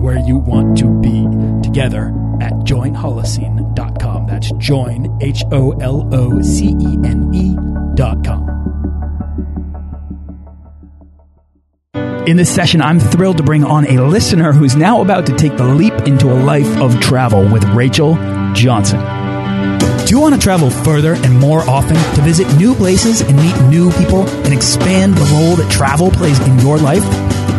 where you want to be together at joinholocene.com. That's join, H O L O C E N E.com. In this session, I'm thrilled to bring on a listener who's now about to take the leap into a life of travel with Rachel Johnson. Do you want to travel further and more often to visit new places and meet new people and expand the role that travel plays in your life?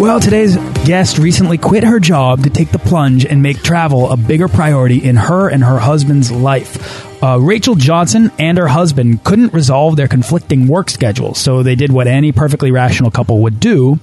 Well, today's guest recently quit her job to take the plunge and make travel a bigger priority in her and her husband's life. Uh, Rachel Johnson and her husband couldn't resolve their conflicting work schedules, so they did what any perfectly rational couple would do,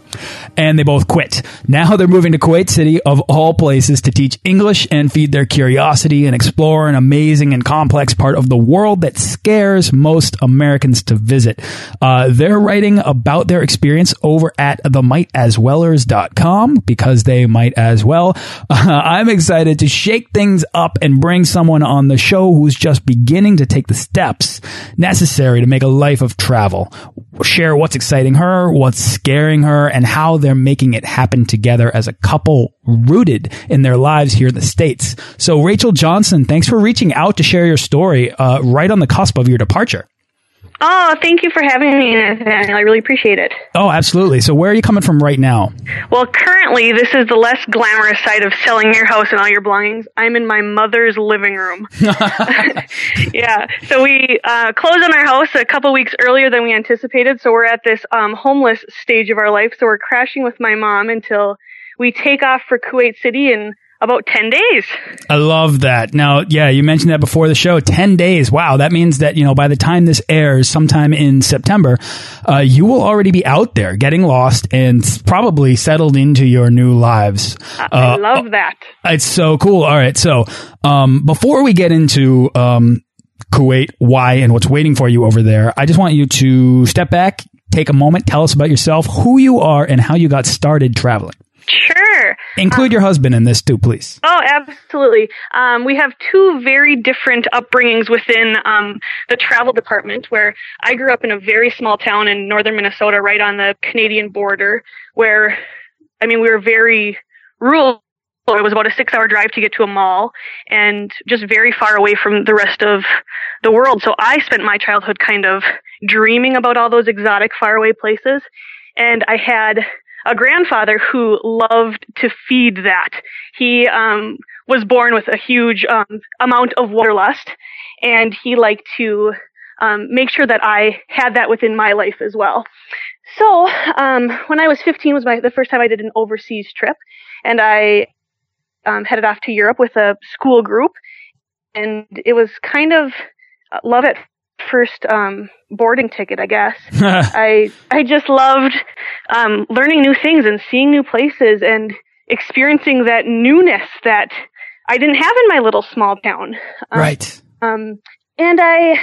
and they both quit. Now they're moving to Kuwait City, of all places, to teach English and feed their curiosity and explore an amazing and complex part of the world that scares most Americans to visit. Uh, they're writing about their experience over at themightaswellers.com because they might as well. Uh, I'm excited to shake things up and bring someone on the show who's just beginning to take the steps necessary to make a life of travel. Share what's exciting her, what's scaring her, and how they're making it happen together as a couple rooted in their lives here in the States. So, Rachel Johnson, thanks for reaching out to share your story uh, right on the cusp of your departure. Oh, thank you for having me, Nathaniel. I really appreciate it. Oh, absolutely. So, where are you coming from right now? Well, currently, this is the less glamorous side of selling your house and all your belongings. I'm in my mother's living room. yeah. So, we uh, closed on our house a couple weeks earlier than we anticipated. So, we're at this um, homeless stage of our life. So, we're crashing with my mom until we take off for Kuwait City and about 10 days. I love that. Now, yeah, you mentioned that before the show. 10 days. Wow. That means that, you know, by the time this airs sometime in September, uh, you will already be out there getting lost and probably settled into your new lives. Uh, I love that. It's so cool. All right. So, um, before we get into, um, Kuwait, why, and what's waiting for you over there, I just want you to step back, take a moment, tell us about yourself, who you are, and how you got started traveling. Sure. Include um, your husband in this too, please. Oh, absolutely. Um, we have two very different upbringings within um, the travel department. Where I grew up in a very small town in northern Minnesota, right on the Canadian border. Where, I mean, we were very rural. It was about a six-hour drive to get to a mall, and just very far away from the rest of the world. So I spent my childhood kind of dreaming about all those exotic, faraway places. And I had a grandfather who loved to feed that. He um, was born with a huge um, amount of wanderlust, and he liked to um, make sure that I had that within my life as well. So um, when I was 15 was my the first time I did an overseas trip, and I um, headed off to Europe with a school group, and it was kind of uh, love at first um, boarding ticket, I guess. I I just loved um, learning new things and seeing new places and experiencing that newness that I didn't have in my little small town. Um, right. Um, and I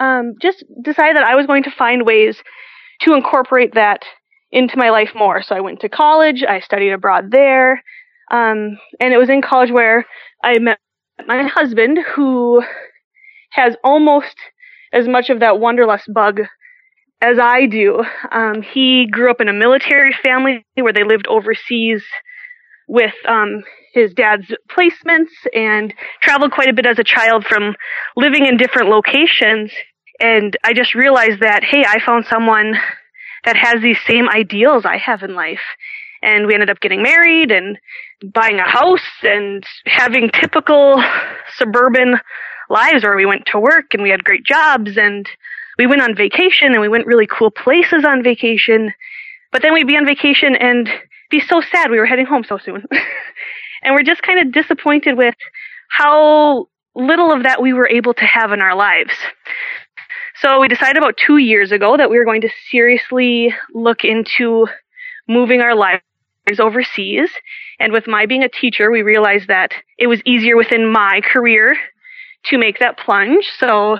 um, just decided that I was going to find ways to incorporate that into my life more. So I went to college. I studied abroad there. Um, and it was in college where I met my husband who has almost as much of that wanderlust bug as I do. Um, he grew up in a military family where they lived overseas with um, his dad's placements and traveled quite a bit as a child from living in different locations. And I just realized that, hey, I found someone that has these same ideals I have in life. And we ended up getting married and buying a house and having typical suburban lives where we went to work and we had great jobs and we went on vacation and we went really cool places on vacation. But then we'd be on vacation and be so sad we were heading home so soon. and we're just kind of disappointed with how little of that we were able to have in our lives. So we decided about two years ago that we were going to seriously look into moving our lives overseas. And with my being a teacher, we realized that it was easier within my career to make that plunge. So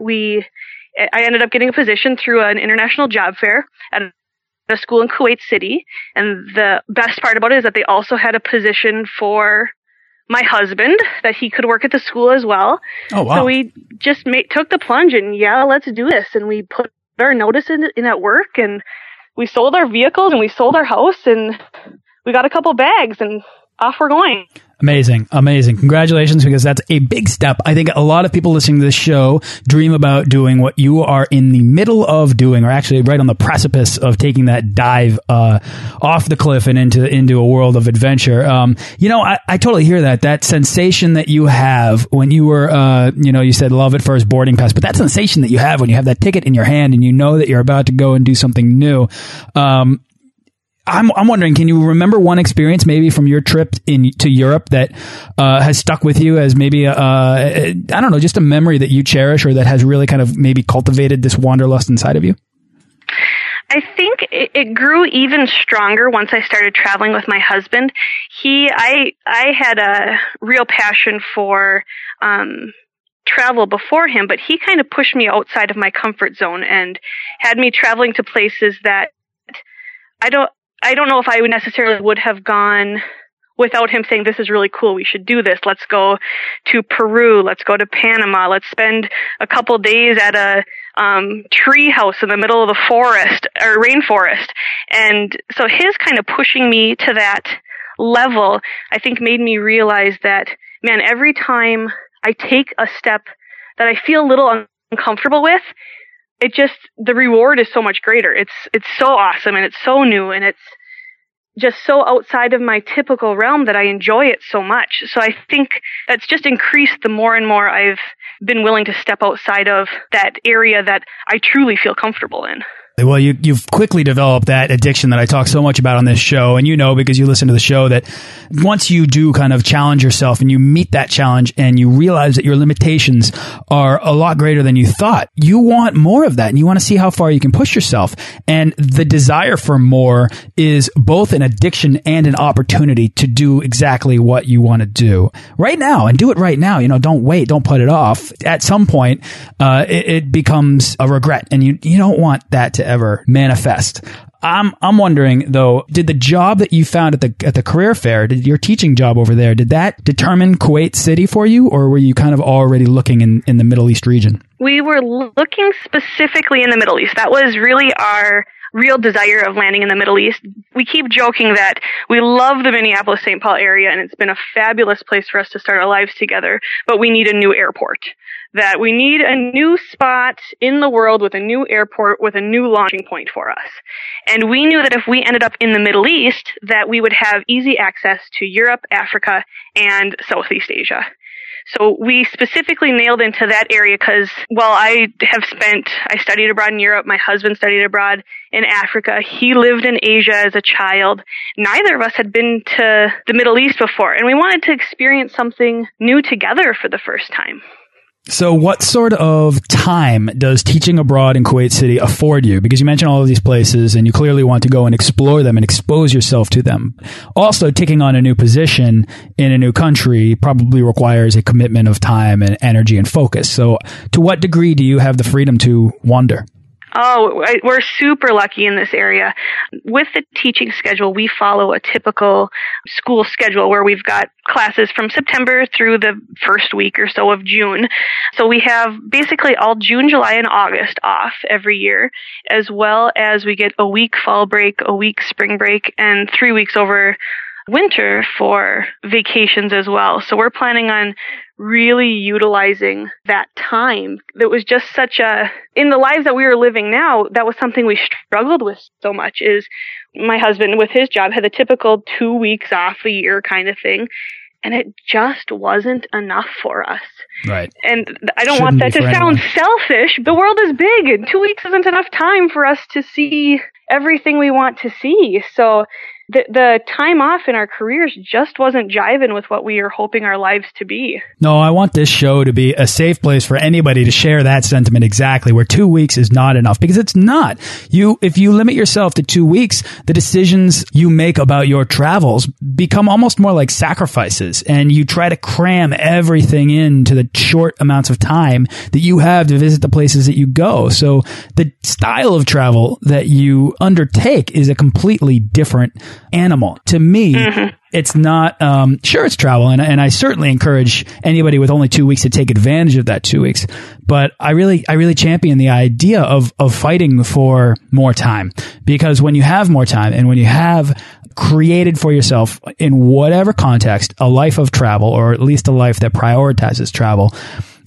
we, I ended up getting a position through an international job fair at a school in Kuwait City. And the best part about it is that they also had a position for my husband that he could work at the school as well. Oh, wow. So we just made, took the plunge and yeah, let's do this. And we put our notice in, in at work and we sold our vehicles and we sold our house and we got a couple bags and off we're going. Amazing. Amazing. Congratulations, because that's a big step. I think a lot of people listening to this show dream about doing what you are in the middle of doing, or actually right on the precipice of taking that dive uh, off the cliff and into into a world of adventure. Um, you know, I, I totally hear that. That sensation that you have when you were, uh, you know, you said love at first boarding pass, but that sensation that you have when you have that ticket in your hand and you know that you're about to go and do something new. Um, I'm, I'm wondering, can you remember one experience maybe from your trip in to Europe that uh, has stuck with you as maybe a, I don't know, just a memory that you cherish or that has really kind of maybe cultivated this wanderlust inside of you? I think it, it grew even stronger once I started traveling with my husband. He, I, I had a real passion for, um, travel before him, but he kind of pushed me outside of my comfort zone and had me traveling to places that I don't, I don't know if I necessarily would have gone without him saying, this is really cool. We should do this. Let's go to Peru. Let's go to Panama. Let's spend a couple days at a, um, tree house in the middle of the forest or rainforest. And so his kind of pushing me to that level, I think made me realize that, man, every time I take a step that I feel a little uncomfortable with, it just the reward is so much greater. It's it's so awesome and it's so new and it's just so outside of my typical realm that I enjoy it so much. So I think that's just increased the more and more I've been willing to step outside of that area that I truly feel comfortable in. Well, you, you've quickly developed that addiction that I talk so much about on this show. And you know, because you listen to the show, that once you do kind of challenge yourself and you meet that challenge and you realize that your limitations are a lot greater than you thought, you want more of that and you want to see how far you can push yourself. And the desire for more is both an addiction and an opportunity to do exactly what you want to do right now and do it right now. You know, don't wait, don't put it off. At some point, uh, it, it becomes a regret and you, you don't want that to ever manifest. I'm I'm wondering though, did the job that you found at the at the career fair, did your teaching job over there, did that determine Kuwait City for you, or were you kind of already looking in in the Middle East region? We were looking specifically in the Middle East. That was really our real desire of landing in the Middle East. We keep joking that we love the Minneapolis St. Paul area and it's been a fabulous place for us to start our lives together, but we need a new airport that we need a new spot in the world with a new airport with a new launching point for us. And we knew that if we ended up in the Middle East, that we would have easy access to Europe, Africa, and Southeast Asia. So we specifically nailed into that area because, well, I have spent, I studied abroad in Europe. My husband studied abroad in Africa. He lived in Asia as a child. Neither of us had been to the Middle East before, and we wanted to experience something new together for the first time. So what sort of time does teaching abroad in Kuwait City afford you? Because you mentioned all of these places and you clearly want to go and explore them and expose yourself to them. Also, taking on a new position in a new country probably requires a commitment of time and energy and focus. So to what degree do you have the freedom to wander? Oh, we're super lucky in this area. With the teaching schedule, we follow a typical school schedule where we've got classes from September through the first week or so of June. So we have basically all June, July, and August off every year, as well as we get a week fall break, a week spring break, and three weeks over winter for vacations as well. So we're planning on really utilizing that time. That was just such a, in the lives that we were living now, that was something we struggled with so much is my husband with his job had the typical two weeks off a year kind of thing. And it just wasn't enough for us. Right. And I don't Shouldn't want that to sound anyone. selfish. The world is big and two weeks isn't enough time for us to see everything we want to see. So the, the time off in our careers just wasn't jiving with what we are hoping our lives to be. No, I want this show to be a safe place for anybody to share that sentiment exactly, where two weeks is not enough because it's not. You, if you limit yourself to two weeks, the decisions you make about your travels become almost more like sacrifices and you try to cram everything into the short amounts of time that you have to visit the places that you go. So the style of travel that you undertake is a completely different animal. To me, mm -hmm. it's not, um, sure, it's travel. And, and I certainly encourage anybody with only two weeks to take advantage of that two weeks. But I really, I really champion the idea of, of fighting for more time because when you have more time and when you have created for yourself in whatever context, a life of travel or at least a life that prioritizes travel,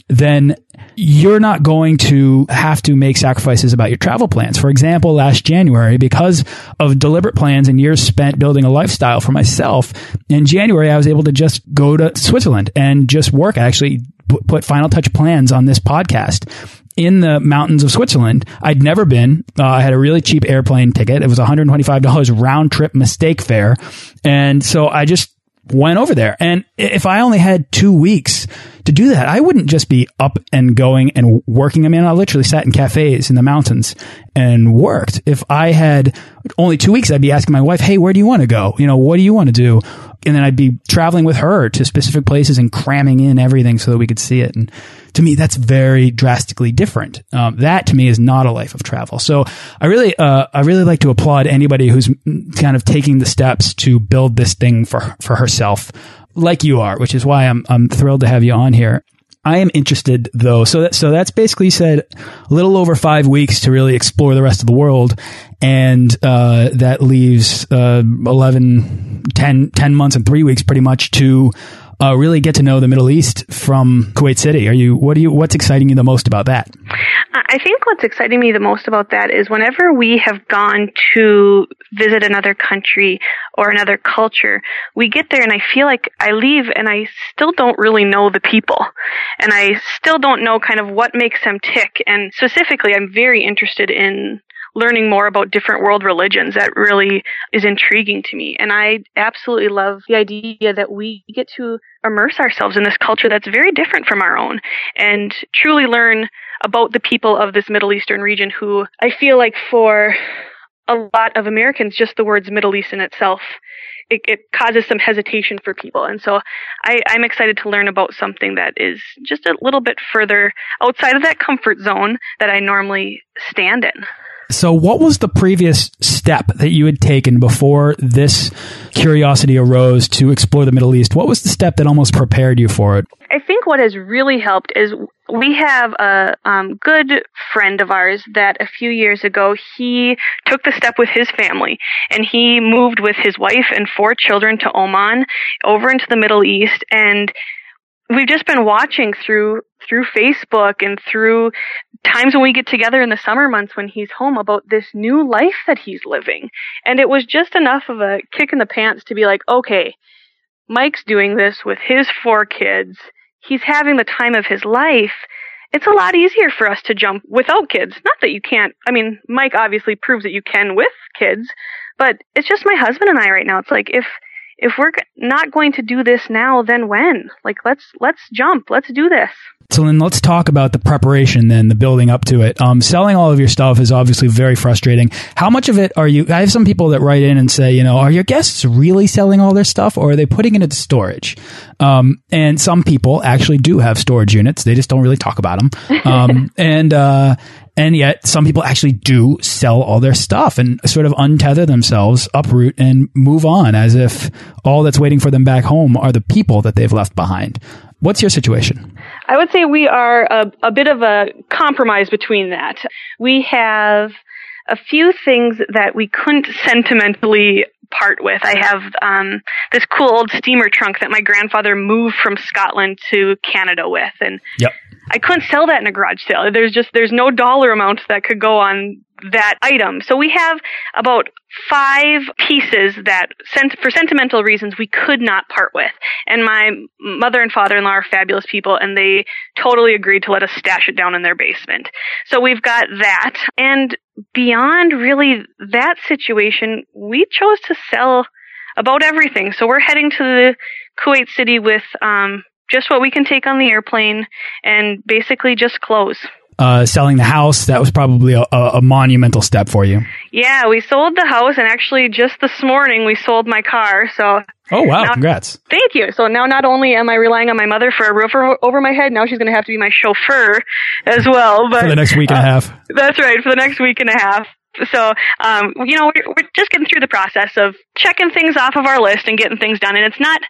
then you're not going to have to make sacrifices about your travel plans. For example, last January, because of deliberate plans and years spent building a lifestyle for myself, in January, I was able to just go to Switzerland and just work. I actually put final touch plans on this podcast in the mountains of Switzerland. I'd never been. Uh, I had a really cheap airplane ticket. It was $125 round trip mistake fare. And so I just went over there. And if I only had two weeks to do that, I wouldn't just be up and going and working. I mean, I literally sat in cafes in the mountains and worked. If I had only two weeks, I'd be asking my wife, Hey, where do you want to go? You know, what do you want to do? And then I'd be traveling with her to specific places and cramming in everything so that we could see it. And to me, that's very drastically different. Um, that to me is not a life of travel. So I really, uh, I really like to applaud anybody who's kind of taking the steps to build this thing for, for herself like you are, which is why I'm, I'm thrilled to have you on here. I am interested though. So that, so that's basically said a little over five weeks to really explore the rest of the world. And, uh, that leaves, uh, 11, 10, 10 months and three weeks pretty much to, uh, really get to know the Middle East from Kuwait City. Are you, what are you, what's exciting you the most about that? I think what's exciting me the most about that is whenever we have gone to visit another country or another culture, we get there and I feel like I leave and I still don't really know the people. And I still don't know kind of what makes them tick. And specifically, I'm very interested in learning more about different world religions that really is intriguing to me. And I absolutely love the idea that we get to immerse ourselves in this culture that's very different from our own and truly learn about the people of this Middle Eastern region who I feel like for a lot of Americans, just the words Middle East in itself, it, it causes some hesitation for people. And so I, I'm excited to learn about something that is just a little bit further outside of that comfort zone that I normally stand in. So what was the previous step that you had taken before this curiosity arose to explore the Middle East? What was the step that almost prepared you for it? I think what has really helped is we have a um, good friend of ours that a few years ago he took the step with his family and he moved with his wife and four children to Oman over into the Middle East and we've just been watching through through Facebook and through times when we get together in the summer months when he's home about this new life that he's living. And it was just enough of a kick in the pants to be like, okay, Mike's doing this with his four kids. He's having the time of his life. It's a lot easier for us to jump without kids. Not that you can't. I mean, Mike obviously proves that you can with kids, but it's just my husband and I right now. It's like if if we're not going to do this now, then when? Like let's let's jump. Let's do this. So then let's talk about the preparation, then the building up to it. Um, selling all of your stuff is obviously very frustrating. How much of it are you? I have some people that write in and say, you know, are your guests really selling all their stuff, or are they putting it into storage? Um, and some people actually do have storage units; they just don't really talk about them. Um, and uh, and yet some people actually do sell all their stuff and sort of untether themselves, uproot, and move on as if all that's waiting for them back home are the people that they've left behind. What's your situation? I would say we are a, a bit of a compromise between that. We have a few things that we couldn't sentimentally part with. I have um, this cool old steamer trunk that my grandfather moved from Scotland to Canada with, and yep. I couldn't sell that in a garage sale. There's just there's no dollar amount that could go on that item. So we have about five pieces that, for sentimental reasons, we could not part with. And my mother and father-in-law are fabulous people, and they totally agreed to let us stash it down in their basement. So we've got that. And beyond really that situation, we chose to sell about everything. So we're heading to the Kuwait City with um, just what we can take on the airplane and basically just clothes uh, selling the house. That was probably a, a, monumental step for you. Yeah, we sold the house, and actually, just this morning, we sold my car. So. Oh wow! Now, Congrats. Thank you. So now, not only am I relying on my mother for a roof over my head, now she's going to have to be my chauffeur as well. But for the next week and uh, a half. That's right. For the next week and a half. So, um, you know, we're, we're just getting through the process of checking things off of our list and getting things done. And it's not,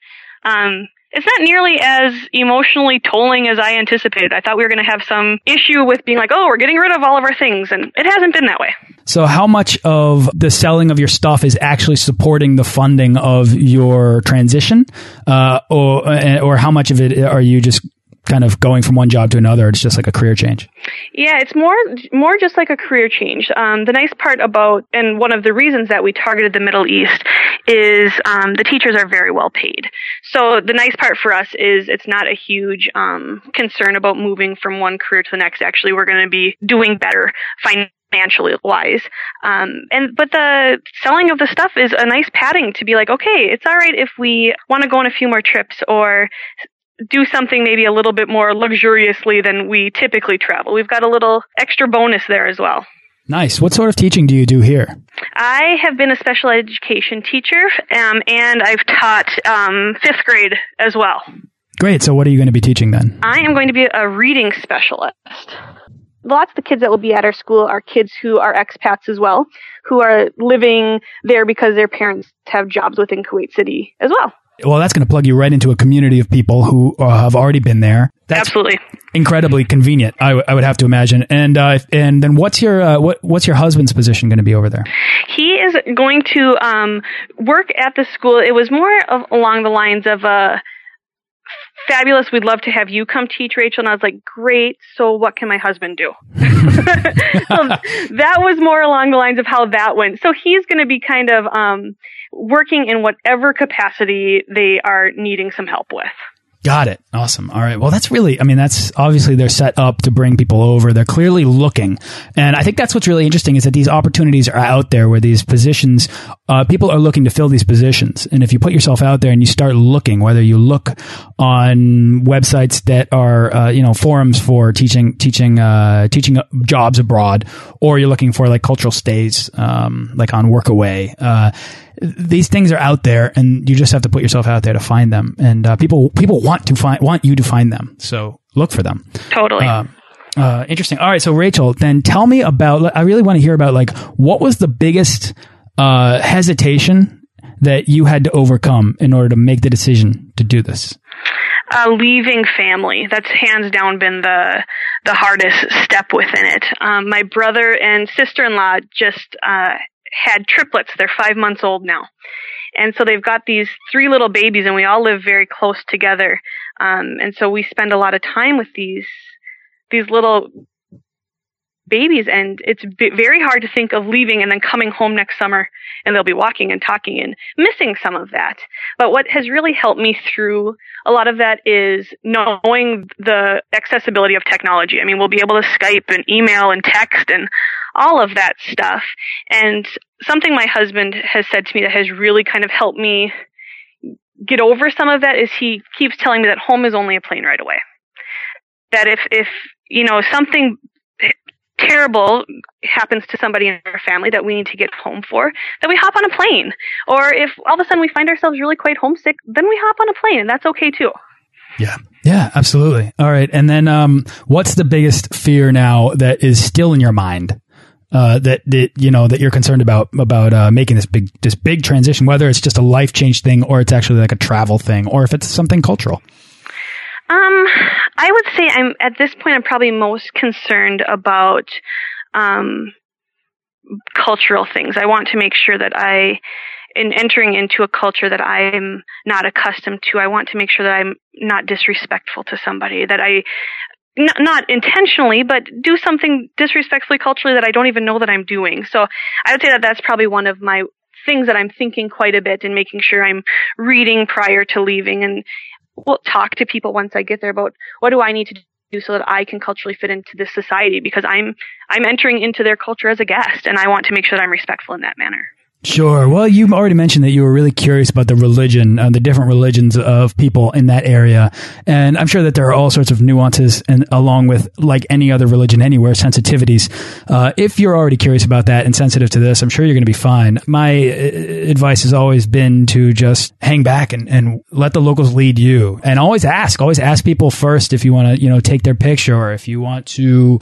um, it's not nearly as emotionally tolling as I anticipated. I thought we were going to have some issue with being like, oh, we're getting rid of all of our things, and it hasn't been that way. So, how much of the selling of your stuff is actually supporting the funding of your transition, uh, or or how much of it are you just kind of going from one job to another. It's just like a career change. Yeah, it's more more just like a career change. Um, the nice part about and one of the reasons that we targeted the Middle East is um, the teachers are very well paid. So the nice part for us is it's not a huge um, concern about moving from one career to the next. Actually, we're going to be doing better financially wise. Um, and but the selling of the stuff is a nice padding to be like, okay, it's all right if we want to go on a few more trips or do something maybe a little bit more luxuriously than we typically travel. We've got a little extra bonus there as well. Nice. What sort of teaching do you do here? I have been a special education teacher, um, and I've taught um, fifth grade as well. Great. So, what are you going to be teaching then? I am going to be a reading specialist. Lots of the kids that will be at our school are kids who are expats as well, who are living there because their parents have jobs within Kuwait City as well. Well, that's going to plug you right into a community of people who uh, have already been there. That's Absolutely. Incredibly convenient, I, would have to imagine. And uh, and then what's your uh, what what's your husband's position going to be over there? He is going to um, work at the school. It was more of along the lines of a uh, fabulous. We'd love to have you come teach, Rachel. And I was like, great. So what can my husband do? so that was more along the lines of how that went. So he's going to be kind of um, working in whatever capacity they are needing some help with. Got it. Awesome. All right. Well, that's really, I mean, that's obviously they're set up to bring people over. They're clearly looking. And I think that's what's really interesting is that these opportunities are out there where these positions, uh, people are looking to fill these positions. And if you put yourself out there and you start looking, whether you look on websites that are, uh, you know, forums for teaching, teaching, uh, teaching jobs abroad, or you're looking for like cultural stays, um, like on Workaway, uh, these things are out there, and you just have to put yourself out there to find them. And uh, people people want to find want you to find them. So look for them. Totally. Uh, uh, interesting. All right. So Rachel, then tell me about. I really want to hear about like what was the biggest uh, hesitation that you had to overcome in order to make the decision to do this. Uh, leaving family. That's hands down been the the hardest step within it. Um, my brother and sister in law just uh, had triplets. They're five months old now. And so they've got these three little babies and we all live very close together. Um, and so we spend a lot of time with these, these little babies and it's very hard to think of leaving and then coming home next summer and they'll be walking and talking and missing some of that. But what has really helped me through a lot of that is knowing the accessibility of technology. I mean, we'll be able to Skype and email and text and all of that stuff. And something my husband has said to me that has really kind of helped me get over some of that is he keeps telling me that home is only a plane ride away that if if you know something terrible happens to somebody in our family that we need to get home for, that we hop on a plane. Or if all of a sudden we find ourselves really quite homesick, then we hop on a plane, and that's okay too. Yeah. Yeah, absolutely. All right. And then um, what's the biggest fear now that is still in your mind? Uh, that, that you know that you're concerned about about uh, making this big this big transition, whether it's just a life change thing or it's actually like a travel thing, or if it's something cultural. Um, I would say I'm at this point. I'm probably most concerned about um, cultural things. I want to make sure that I, in entering into a culture that I'm not accustomed to, I want to make sure that I'm not disrespectful to somebody. That I n- not intentionally, but do something disrespectfully culturally that I don't even know that I'm doing. So I would say that that's probably one of my things that I'm thinking quite a bit and making sure I'm reading prior to leaving and will talk to people once I get there about what do I need to do so that I can culturally fit into this society because I'm I'm entering into their culture as a guest and I want to make sure that I'm respectful in that manner. Sure. Well, you already mentioned that you were really curious about the religion, uh, the different religions of people in that area. And I'm sure that there are all sorts of nuances and along with like any other religion anywhere, sensitivities. Uh, if you're already curious about that and sensitive to this, I'm sure you're going to be fine. My uh, advice has always been to just hang back and, and let the locals lead you and always ask, always ask people first if you want to, you know, take their picture or if you want to,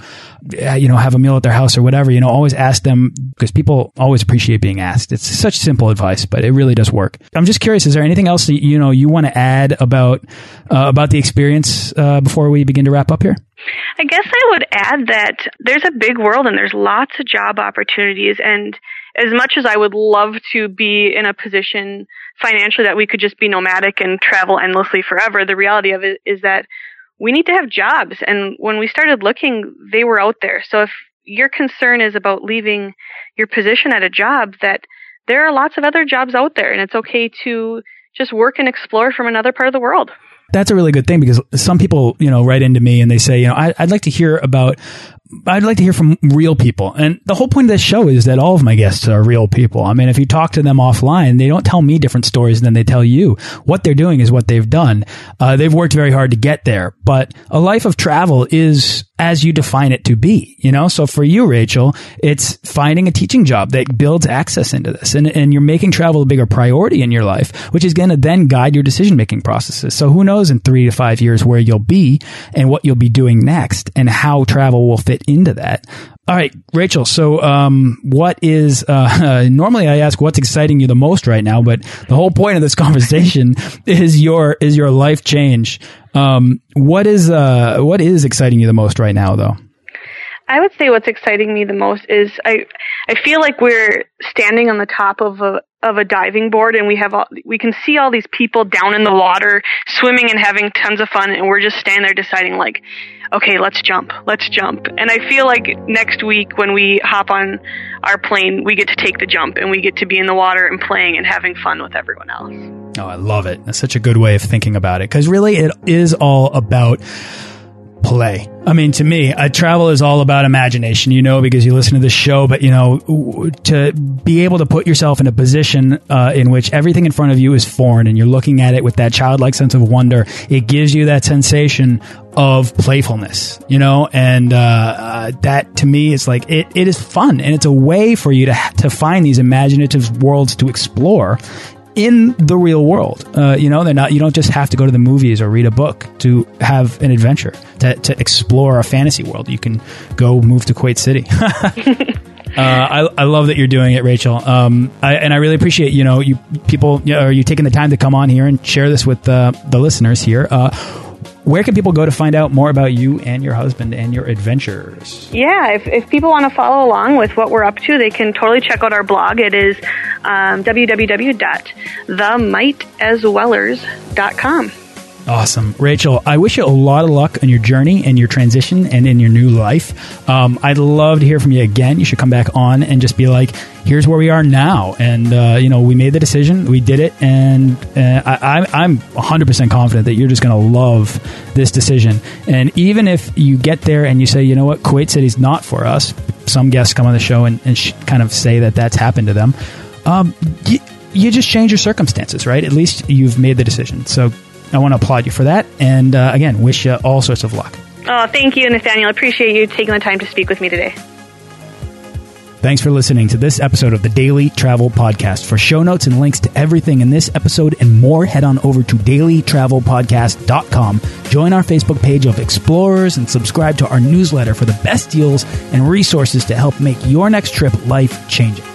uh, you know, have a meal at their house or whatever, you know, always ask them because people always appreciate being asked. It's such simple advice, but it really does work. I'm just curious: is there anything else that you know you want to add about uh, about the experience uh, before we begin to wrap up here? I guess I would add that there's a big world and there's lots of job opportunities. And as much as I would love to be in a position financially that we could just be nomadic and travel endlessly forever, the reality of it is that we need to have jobs. And when we started looking, they were out there. So if your concern is about leaving your position at a job, that there are lots of other jobs out there and it's okay to just work and explore from another part of the world. That's a really good thing because some people, you know, write into me and they say, you know, I, would like to hear about I'd like to hear from real people. And the whole point of this show is that all of my guests are real people. I mean, if you talk to them offline, they don't tell me different stories than they tell you. What they're doing is what they've done. Uh, they've worked very hard to get there, but a life of travel is as you define it to be, you know? So for you, Rachel, it's finding a teaching job that builds access into this and, and you're making travel a bigger priority in your life, which is going to then guide your decision making processes. So who knows in three to five years where you'll be and what you'll be doing next and how travel will fit into that. All right, Rachel. So, um, what is uh, normally I ask what's exciting you the most right now, but the whole point of this conversation is your is your life change. Um, what is uh, what is exciting you the most right now, though? I would say what's exciting me the most is I I feel like we're standing on the top of a of a diving board and we have all, we can see all these people down in the water swimming and having tons of fun and we're just standing there deciding like okay let's jump let's jump. And i feel like next week when we hop on our plane we get to take the jump and we get to be in the water and playing and having fun with everyone else. Oh i love it. That's such a good way of thinking about it because really it is all about play. I mean, to me, uh, travel is all about imagination, you know, because you listen to the show, but you know, to be able to put yourself in a position uh, in which everything in front of you is foreign and you're looking at it with that childlike sense of wonder, it gives you that sensation of playfulness, you know, and uh, uh that to me is like it, it is fun and it's a way for you to to find these imaginative worlds to explore in the real world. Uh, you know, they're not. You don't just have to go to the movies or read a book to have an adventure to, to explore a fantasy world. You can go move to Kuwait City. Uh, I, I love that you're doing it, Rachel. Um, I, and I really appreciate you know you people you know, are you taking the time to come on here and share this with uh, the listeners here. Uh, where can people go to find out more about you and your husband and your adventures? Yeah, if, if people want to follow along with what we're up to, they can totally check out our blog. It is um, www.themightaswellers.com. Awesome. Rachel, I wish you a lot of luck on your journey and your transition and in your new life. Um, I'd love to hear from you again. You should come back on and just be like, here's where we are now. And, uh, you know, we made the decision, we did it. And uh, I, I'm 100% confident that you're just going to love this decision. And even if you get there and you say, you know what, Kuwait City's not for us, some guests come on the show and, and kind of say that that's happened to them. Um, you, you just change your circumstances, right? At least you've made the decision. So I want to applaud you for that. And uh, again, wish you all sorts of luck. Oh, thank you, Nathaniel. I appreciate you taking the time to speak with me today. Thanks for listening to this episode of the Daily Travel Podcast. For show notes and links to everything in this episode and more, head on over to dailytravelpodcast.com. Join our Facebook page of explorers and subscribe to our newsletter for the best deals and resources to help make your next trip life changing.